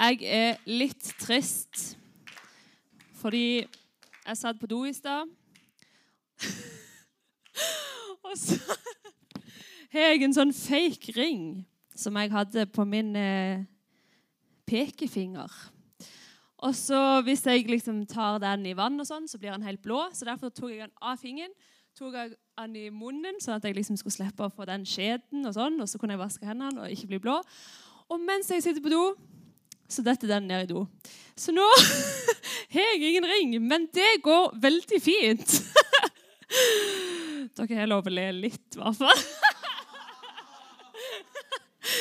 Jeg er litt trist fordi jeg satt på do i stad. Og så har jeg en sånn fake ring som jeg hadde på min eh, pekefinger. Og så hvis jeg liksom tar den i vann, og sånn, så blir den helt blå. Så derfor tok jeg den av fingeren, tok jeg den i munnen, sånn at jeg liksom skulle slippe å få den skjeden. Og sånn, og så kunne jeg vaske hendene og ikke bli blå. Og mens jeg sitter på do, så detter den ned i do. Så nå har jeg ingen ring, men det går veldig fint. Dere har lov å le litt, i hvert fall.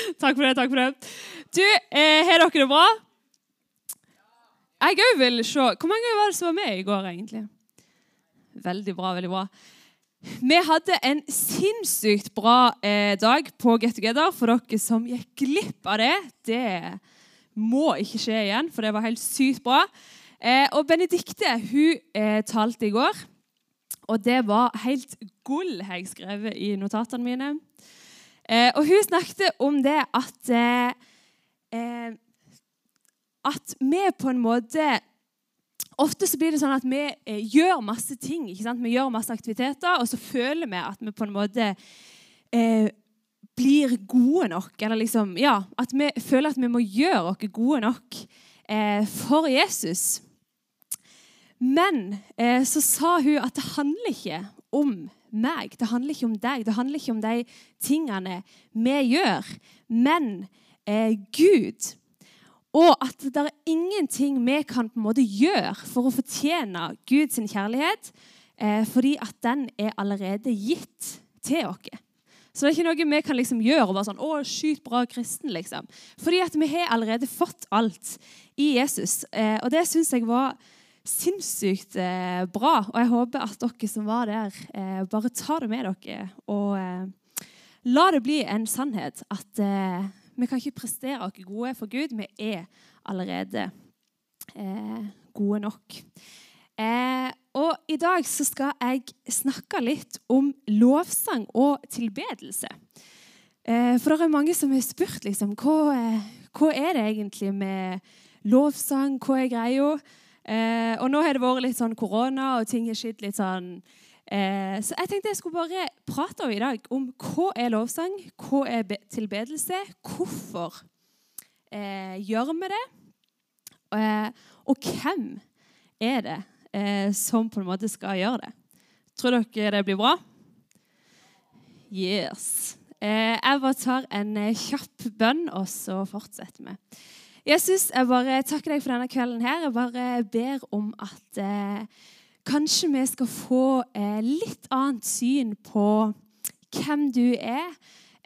takk for det. takk for det. Du, eh, har dere det bra? Jeg òg vil se. Hvor mange var det som var med i går, egentlig? Veldig bra. veldig bra. Vi hadde en sinnssykt bra eh, dag på Get Together. For dere som gikk glipp av det, det må ikke skje igjen, for det var helt sykt bra. Eh, og Benedikte hun eh, talte i går, og det var helt gull, har jeg skrevet i notatene mine. Eh, og hun snakket om det at eh, eh, At vi på en måte Ofte så blir det sånn at vi eh, gjør masse ting. Vi gjør masse aktiviteter, og så føler vi at vi på en måte blir gode nok. Eller liksom, ja, at vi føler at vi må gjøre oss gode nok eh, for Jesus. Men eh, så sa hun at det handler ikke om meg. Det handler ikke om deg. Det handler ikke om de tingene vi gjør, men eh, Gud. Og at det er ingenting vi kan på en måte gjøre for å fortjene Guds kjærlighet, eh, fordi at den er allerede gitt til oss. Så det er ikke noe vi kan liksom gjøre og bare sånn, å, skyt bra kristen, liksom. Fordi at vi har allerede fått alt i Jesus. Eh, og det syns jeg var sinnssykt eh, bra. Og jeg håper at dere som var der, eh, bare tar det med dere. Og eh, la det bli en sannhet at eh, vi kan ikke prestere oss gode for Gud. Vi er allerede eh, gode nok. Eh, og I dag så skal jeg snakke litt om lovsang og tilbedelse. Eh, for det er mange som har spurt liksom, hva, eh, hva er det egentlig med lovsang. Hva er greia? Eh, og nå har det vært litt sånn korona, og ting har skjedd litt sånn eh, Så jeg tenkte jeg skulle bare prate om i dag om hva er lovsang, hva er tilbedelse, hvorfor eh, gjør vi det, og hvem er det eh, som på en måte skal gjøre det. Tror dere det blir bra? Yes. Eh, jeg bare tar en eh, kjapp bønn, og så fortsetter vi. Jesus, jeg bare takker deg for denne kvelden her. Jeg bare ber om at eh, kanskje vi skal få eh, litt annet syn på hvem du er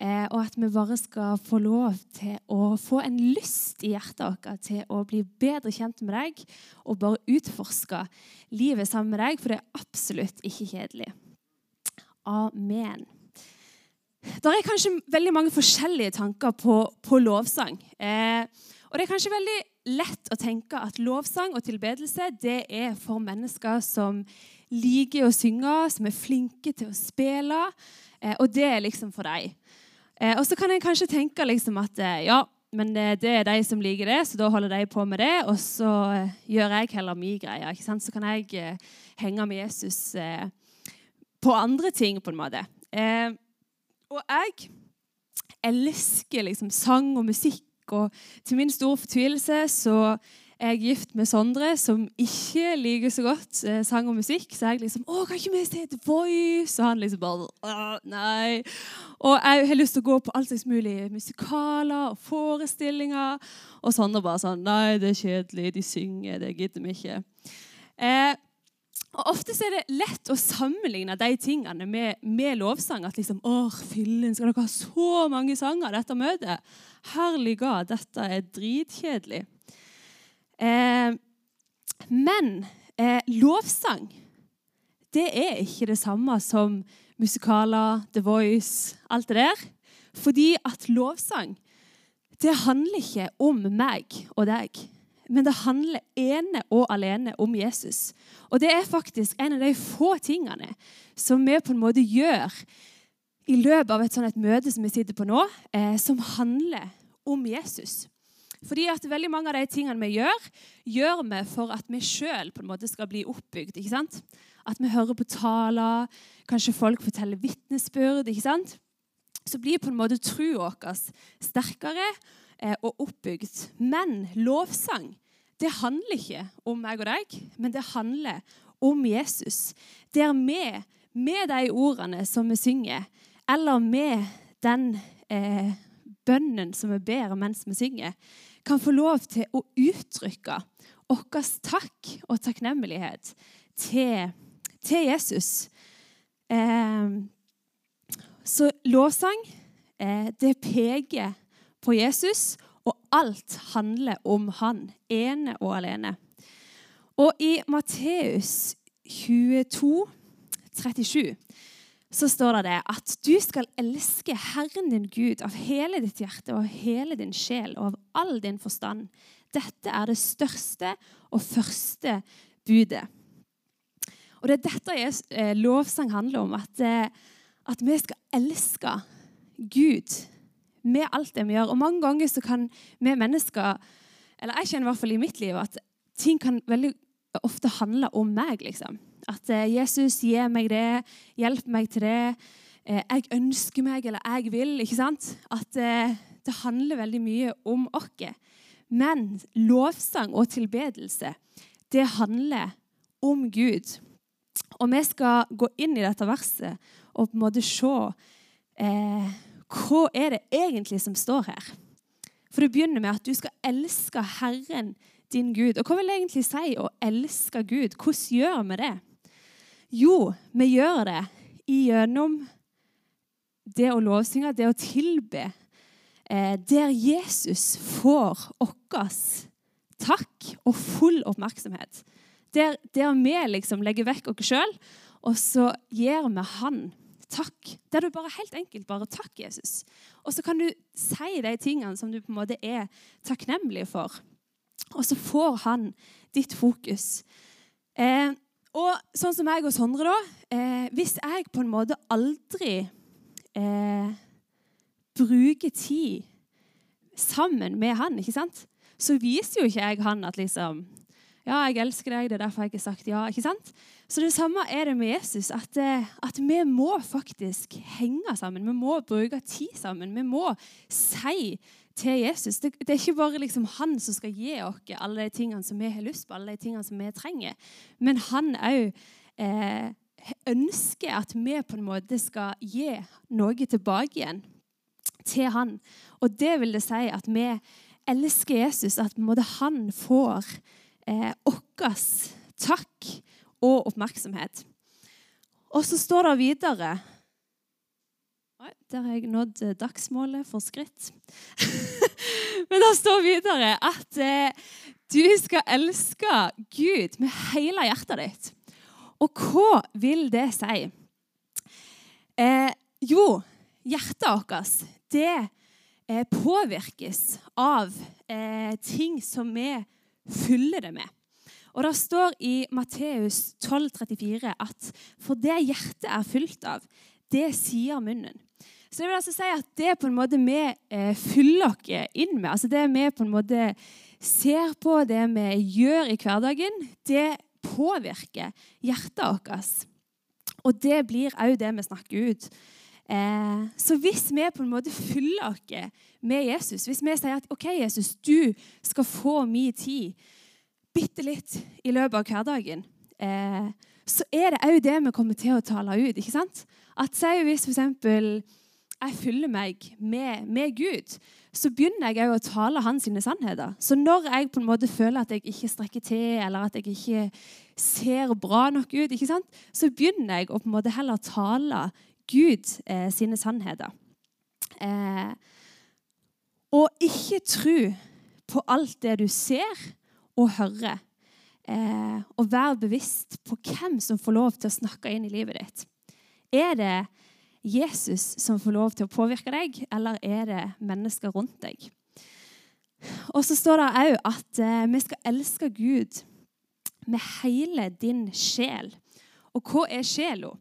og at vi bare skal få lov til å få en lyst i hjertet vårt til å bli bedre kjent med deg og bare utforske livet sammen med deg, for det er absolutt ikke kjedelig. Amen. Det er kanskje veldig mange forskjellige tanker på, på lovsang. Eh, og det er kanskje veldig lett å tenke at lovsang og tilbedelse det er for mennesker som liker å synge, som er flinke til å spille, eh, og det er liksom for deg. Eh, og så kan en kanskje tenke liksom at eh, ja, men det, det, er de som liker det, så da holder de på med det. Og så eh, gjør jeg heller min greie. ikke sant? Så kan jeg eh, henge med Jesus eh, på andre ting, på en måte. Eh, og jeg elsker liksom sang og musikk, og til min store fortvilelse så jeg er gift med Sondre, som ikke liker så godt eh, sang og musikk. Så jeg liksom 'Å, kan ikke vi se The Voice?' Og han liksom bare Nei. Og jeg har lyst til å gå på alt slags mulig musikaler og forestillinger. Og Sondre bare sånn 'Nei, det er kjedelig. De synger. Det gidder vi ikke.' Eh, og Ofte er det lett å sammenligne de tingene med, med lovsang. At liksom, åh, fillen, skal dere ha så mange sanger dette møtet? Herlig God, dette er dritkjedelig. Eh, men eh, lovsang det er ikke det samme som musikaler, The Voice, alt det der. Fordi at lovsang det handler ikke om meg og deg. Men det handler ene og alene om Jesus. Og det er faktisk en av de få tingene som vi på en måte gjør i løpet av et sånt et møte som vi sitter på nå, eh, som handler om Jesus. Fordi at veldig mange av de tingene vi gjør, gjør vi for at vi sjøl skal bli oppbygd. ikke sant? At vi hører på taler, kanskje folk forteller vitnesbyrd. ikke sant? Så blir på en måte troa vår sterkere eh, og oppbygd. Men lovsang det handler ikke om meg og deg, men det handler om Jesus. Der vi, med de ordene som vi synger, eller med den eh, bønnen som vi ber mens vi synger, kan få lov til å uttrykke vår takk og takknemlighet til, til Jesus. Eh, så lovsang, eh, det peker på Jesus, og alt handler om han, ene og alene. Og i Matteus 22, 37 så står det at du skal elske Herren din Gud av hele ditt hjerte og hele din sjel og av all din forstand. Dette er det største og første budet. Og Det er dette eh, lovsang handler om, at, eh, at vi skal elske Gud med alt det vi gjør. Og Mange ganger så kan vi mennesker, eller jeg kjenner i hvert fall i mitt liv, at ting kan veldig ofte handle om meg. liksom. At eh, Jesus gir meg det, hjelper meg til det. Eh, jeg ønsker meg, eller jeg vil. ikke sant? At eh, det handler veldig mye om oss. Men lovsang og tilbedelse, det handler om Gud. Og vi skal gå inn i dette verset og på en måte se eh, hva er det egentlig som står her. For det begynner med at du skal elske Herren din Gud. Og hva vil det egentlig si å elske Gud? Hvordan gjør vi det? Jo, vi gjør det gjennom det å lovsynge, det å tilbe. Eh, der Jesus får vår takk og full oppmerksomhet. Der, der vi liksom legger vekk oss sjøl, og så gir vi Han takk. Der du bare helt enkelt bare takk, Jesus. Og så kan du si de tingene som du på en måte er takknemlig for. Og så får han ditt fokus. Eh, og sånn som jeg og Sondre, da eh, Hvis jeg på en måte aldri eh, bruker tid sammen med han, ikke sant? så viser jo ikke jeg han at liksom Ja, jeg elsker deg, det er derfor jeg ikke har sagt ja. ikke sant? Så det samme er det med Jesus. At, eh, at vi må faktisk henge sammen. Vi må bruke tid sammen. Vi må si til Jesus. Det, det, er ikke bare liksom han som skal gi oss alle de tingene som vi har lyst på, alle de tingene som vi trenger. Men han òg eh, ønsker at vi på en måte skal gi noe tilbake igjen til han. Og det vil det si at vi elsker Jesus, at han får eh, takk og oppmerksomhet. Og så står det videre der har jeg nådd eh, dagsmålet for skritt. Men det står videre at eh, du skal elske Gud med hele hjertet ditt. Og hva vil det si? Eh, jo, hjertet vårt det eh, påvirkes av eh, ting som vi fyller det med. Og Det står i Matteus 12,34 at for det hjertet er fylt av, det sier munnen. Så det vil altså si at det på en måte vi eh, fyller oss inn med, altså det vi på en måte ser på, det vi gjør i hverdagen, det påvirker hjertet vårt. Og det blir òg det vi snakker ut. Eh, så hvis vi på en måte fyller oss med Jesus, hvis vi sier at OK, Jesus, du skal få min tid bitte litt i løpet av hverdagen, eh, så er det òg det vi kommer til å tale ut. ikke sant? At si hvis f.eks jeg fyller meg med, med Gud, så begynner jeg å tale hans sannheter. Så når jeg på en måte føler at jeg ikke strekker til, eller at jeg ikke ser bra nok ut, så begynner jeg å på en måte heller tale Gud eh, sine sannheter. Eh, og ikke tro på alt det du ser og hører. Eh, og vær bevisst på hvem som får lov til å snakke inn i livet ditt. Er det Jesus som får lov til å påvirke deg, eller er det mennesker rundt deg? Og så står det òg at eh, vi skal elske Gud med hele din sjel. Og hva er sjela?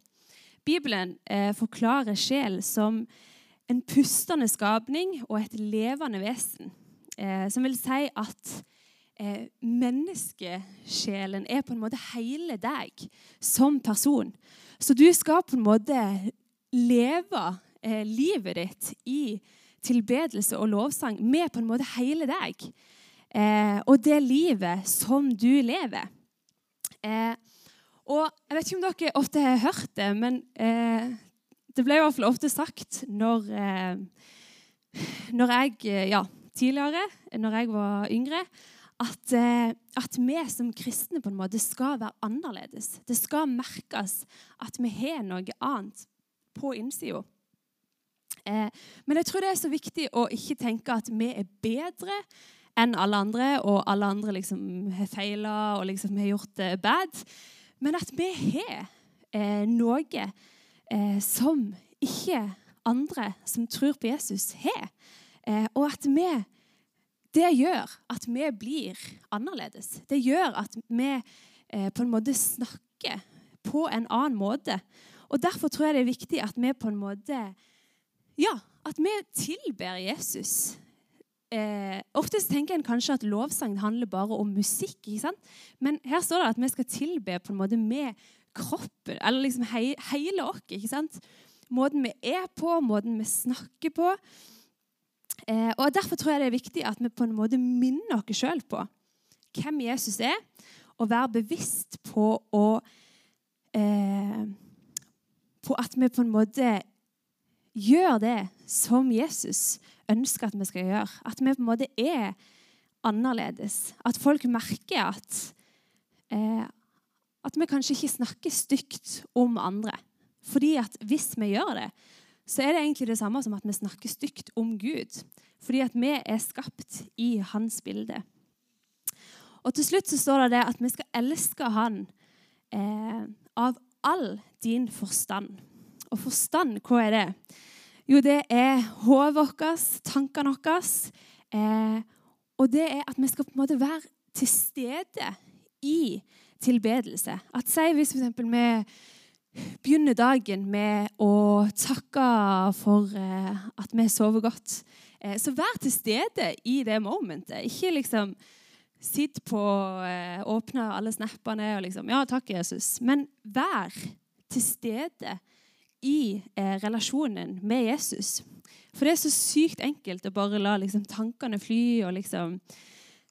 Bibelen eh, forklarer sjel som en pustende skapning og et levende vesen. eh, som vil si at menneskesjelen er på en måte hele deg som person. Så du skal på en måte leve eh, livet ditt i tilbedelse og lovsang med på en måte hele deg. Eh, og det livet som du lever. Eh, og Jeg vet ikke om dere ofte har hørt det, men eh, det ble i hvert fall ofte sagt når, eh, når jeg eh, ja, tidligere, når jeg var yngre, at, at, vi som kristne på en måte skal være annerledes. Det skal merkes at vi har noe annet på innsida. Eh, men jeg tror det er så viktig å ikke tenke at vi er bedre enn alle andre, og alle andre liksom har feila og liksom har gjort det bad. Men at vi har eh, noe eh, som ikke andre som tror på Jesus, har. Eh, og at vi Det gjør at vi blir annerledes. Det gjør at vi eh, på en måte snakker på en annen måte. Og Derfor tror jeg det er viktig at vi på en måte ja, at vi tilber Jesus. Eh, oftest tenker en kanskje at lovsang handler bare om musikk. ikke sant? Men her står det at vi skal tilbe på en måte med kroppen, eller liksom he hele oss. ikke sant? Måten vi er på, måten vi snakker på. Eh, og Derfor tror jeg det er viktig at vi på en måte minner oss sjøl på hvem Jesus er, og være bevisst på å eh, På at vi på en måte gjør det som Jesus ønsker at vi skal gjøre. At vi på en måte er annerledes. At folk merker at, eh, at vi kanskje ikke snakker stygt om andre. Fordi at hvis vi gjør det, så er det egentlig det samme som at vi snakker stygt om Gud. Fordi at vi er skapt i hans bilde. Og til slutt så står det, det at vi skal elske han eh, av all din forstand. Og forstand, hva er det? Jo, det er hodet vårt, tankene våre. Eh, og det er at vi skal på en måte være til stede i tilbedelse. At si hvis f.eks. vi begynner dagen med å takke for eh, at vi sover godt, eh, så vær til stede i det momentet. Ikke liksom sitt på eh, Åpne alle snappene og liksom Ja, takk, Jesus. Men vær til stede i eh, relasjonen med Jesus. For det er så sykt enkelt å bare la liksom, tankene fly og liksom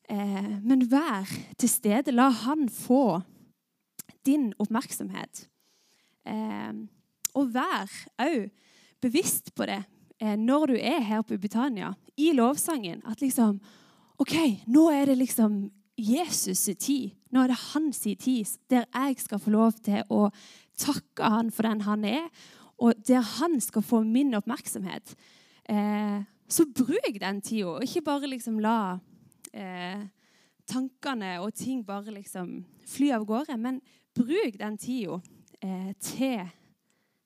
eh, Men vær til stede. La han få din oppmerksomhet. Eh, og vær òg bevisst på det eh, når du er her på Britannia, i lovsangen. At liksom OK, nå er det liksom Jesus' tid. Nå er det hans tid, der jeg skal få lov til å takke han for den han er, og der han skal få min oppmerksomhet, eh, så bruk den tida. Ikke bare liksom la eh, tankene og ting bare liksom fly av gårde, men bruk den tida eh, til,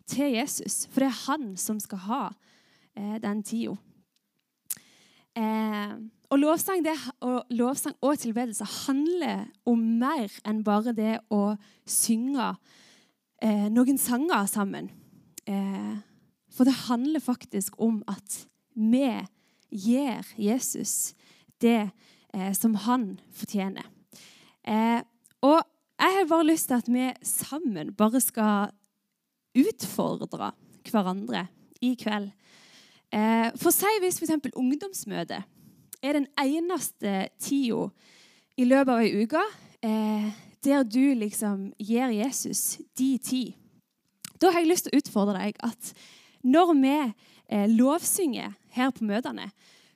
til, Jesus. For det er han som skal ha eh, den tida. Og lovsang, det, og lovsang og tilbedelse handler om mer enn bare det å synge eh, noen sanger sammen. Eh, for det handler faktisk om at vi gir Jesus det eh, som han fortjener. Eh, og jeg har bare lyst til at vi sammen bare skal utfordre hverandre i kveld. Eh, for si hvis f.eks. ungdomsmøtet er den eneste tida i løpet av ei uke eh, der du liksom gir Jesus de tid da har jeg lyst til å utfordre deg at når vi eh, lovsynger her på møtene,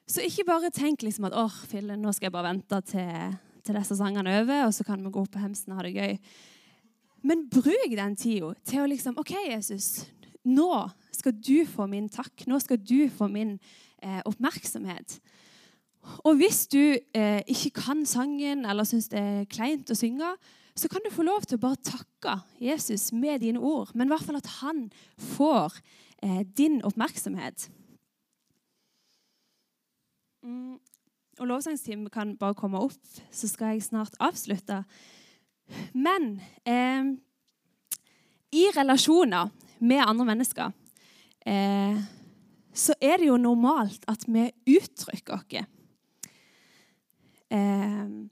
så ikke bare tenk liksom at åh, fille, nå skal jeg bare vente til, til disse sangene er over, og så kan vi gå opp på hemsen og ha det gøy. Men bruk den tida til å liksom OK, Jesus, nå skal du få min takk. Nå skal du få min eh, oppmerksomhet. Og hvis du eh, ikke kan sangen eller syns det er kleint å synge, så kan du få lov til å bare takke Jesus med dine ord. Men i hvert fall at han får eh, din oppmerksomhet. Mm. Og Lovsangsteamet kan bare komme opp, så skal jeg snart avslutte. Men eh, i relasjoner med andre mennesker eh, så er det jo normalt at vi uttrykker oss. Eh,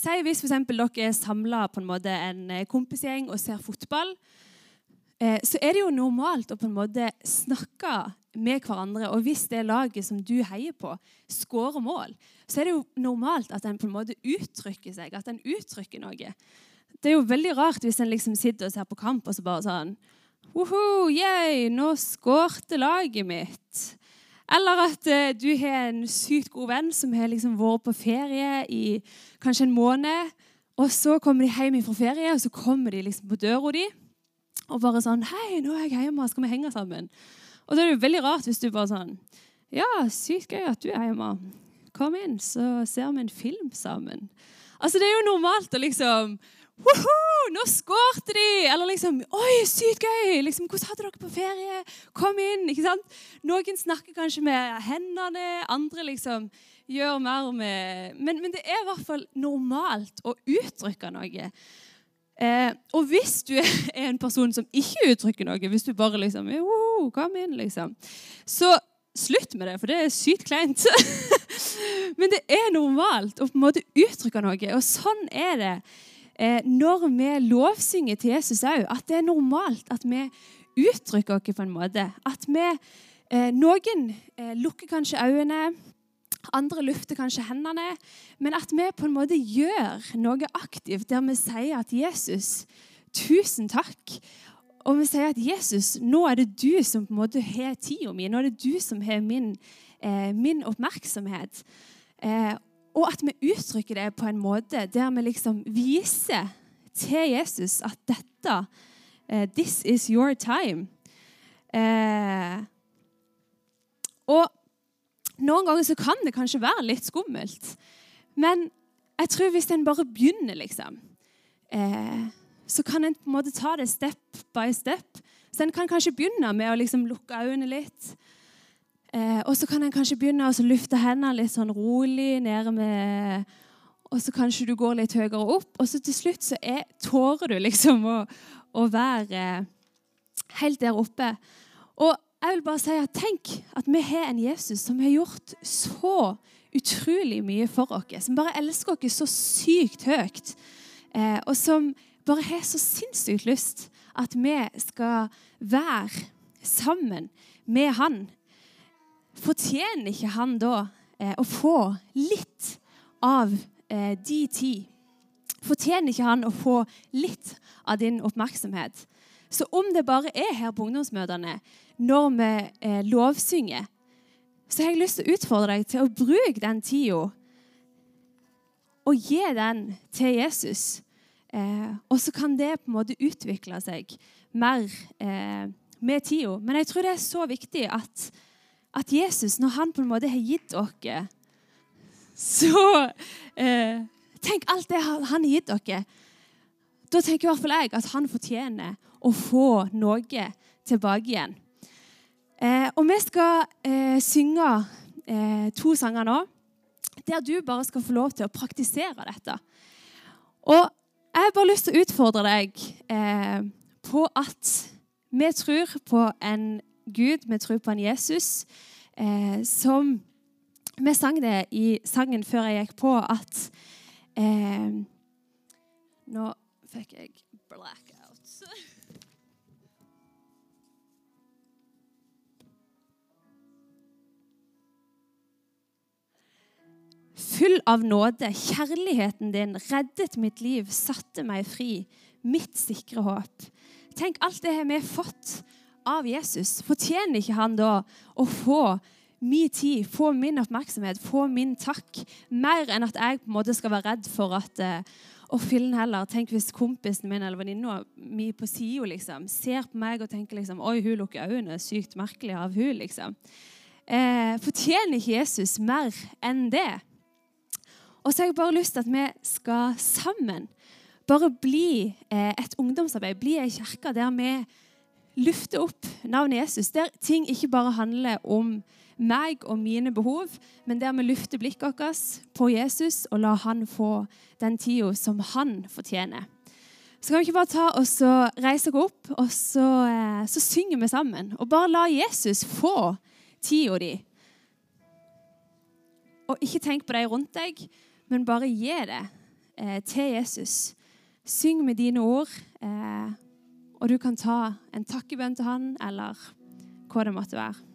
Si hvis for dere er samla på en måte en eh, kompisgjeng og ser fotball. Eh, så er det jo normalt å på en måte snakke med hverandre. Og hvis det laget som du heier på, skårer mål, så er det jo normalt at en på en måte uttrykker seg, at en uttrykker noe. Det er jo veldig rart hvis en liksom sitter og ser på kamp og så bare sånn Woho, yeah, nå skårte laget mitt. Eller at uh, du har en sykt god venn som har liksom vært på ferie i kanskje en måned. Og så kommer de hjem fra ferie, og så kommer de liksom på døra di og bare sånn 'Hei, nå er jeg hjemme. Skal vi henge sammen?' Og da er det jo veldig rart hvis du bare sånn 'Ja, sykt gøy at du er hjemme. Kom inn, så ser vi en film sammen.' Altså, Det er jo normalt å liksom Woho, nå skårte de! Eller liksom Oi, sykt gøy! Liksom, Hvordan hadde dere på ferie? Kom inn! ikke sant? Noen snakker kanskje med hendene, andre liksom gjør mer med Men, men det er i hvert fall normalt å uttrykke noe. Eh, og hvis du er en person som ikke uttrykker noe, hvis du bare liksom Kom inn, liksom. Så slutt med det, for det er sykt kleint. Men det er normalt å på en måte uttrykke noe, og sånn er det eh, når vi lovsynger til Jesus òg. At det er normalt at vi uttrykker oss på en måte. At vi eh, Noen eh, lukker kanskje øynene. Andre lufter kanskje hendene, men at vi på en måte gjør noe aktivt der vi sier at Jesus, tusen takk. Og vi sier at Jesus, nå er det du som på en måte har tida mi. Nå er det du som har min, eh, min oppmerksomhet. Eh, og at vi uttrykker det på en måte der vi liksom viser til Jesus at dette uh, This is your time. Uh, og noen ganger så kan det kanskje være litt skummelt. Men jeg tror hvis en bare begynner, liksom, eh, så kan en på en måte ta det step by step. Så en kan kanskje begynne med å liksom lukke øynene litt. Eh, og så kan en kanskje begynne å lufte hendene litt sånn rolig nede med Og så kanskje du går litt høyere opp, og så til slutt så er, tårer du liksom å, å være helt der oppe. Og jeg vil bare si at Tenk at vi har en Jesus som har gjort så utrolig mye for oss. Som bare elsker oss så sykt høyt. Eh, og som bare har så sinnssykt lyst at vi skal være sammen med han. Fortjener ikke han da eh, å få litt av eh, de tid? Fortjener ikke han å få litt av din oppmerksomhet? Så om det bare er her på ungdomsmøtene, når vi eh, lovsynger, så har jeg lyst til å utfordre deg til å bruke den tida og gi den til Jesus. Eh, og så kan det på en måte utvikle seg mer eh, med tida. Men jeg tror det er så viktig at, at, Jesus, når han på en måte har gitt dere Så eh, Tenk alt det han har gitt dere. Da tenker i hvert fall jeg at han fortjener å få noe tilbake igjen. Eh, og vi skal eh, synge eh, to sanger nå der du bare skal få lov til å praktisere dette. Og jeg har bare lyst til å utfordre deg eh, på at vi tror på en Gud, vi tror på en Jesus, eh, som Vi sang det i sangen før jeg gikk på, at eh, Nå fikk jeg blackout. Full av nåde, kjærligheten din reddet mitt liv, satte meg fri. Mitt sikre håp. Tenk alt det vi har fått av Jesus. Fortjener ikke han da å få min tid, få min oppmerksomhet, få min takk, mer enn at jeg på en måte skal være redd for at eh, fillen heller, Tenk hvis kompisen min eller venninna mi på sida liksom, ser på meg og tenker liksom, Oi, hun lukker øynene. Sykt merkelig av hun, liksom. Eh, fortjener ikke Jesus mer enn det? Og så har jeg bare lyst til at vi skal sammen bare bli eh, et ungdomsarbeid, bli ei kirke der vi lufter opp navnet Jesus. Der ting ikke bare handler om meg og mine behov, men der vi lufter blikket vårt på Jesus og lar han få den tida som han fortjener. Så kan vi ikke bare ta og reise oss opp, og så, eh, så synger vi sammen. Og bare la Jesus få tida di. Og ikke tenk på de rundt deg, men bare gi det eh, til Jesus. Syng med dine ord, eh, og du kan ta en takkebønn til han, eller hva det måtte være.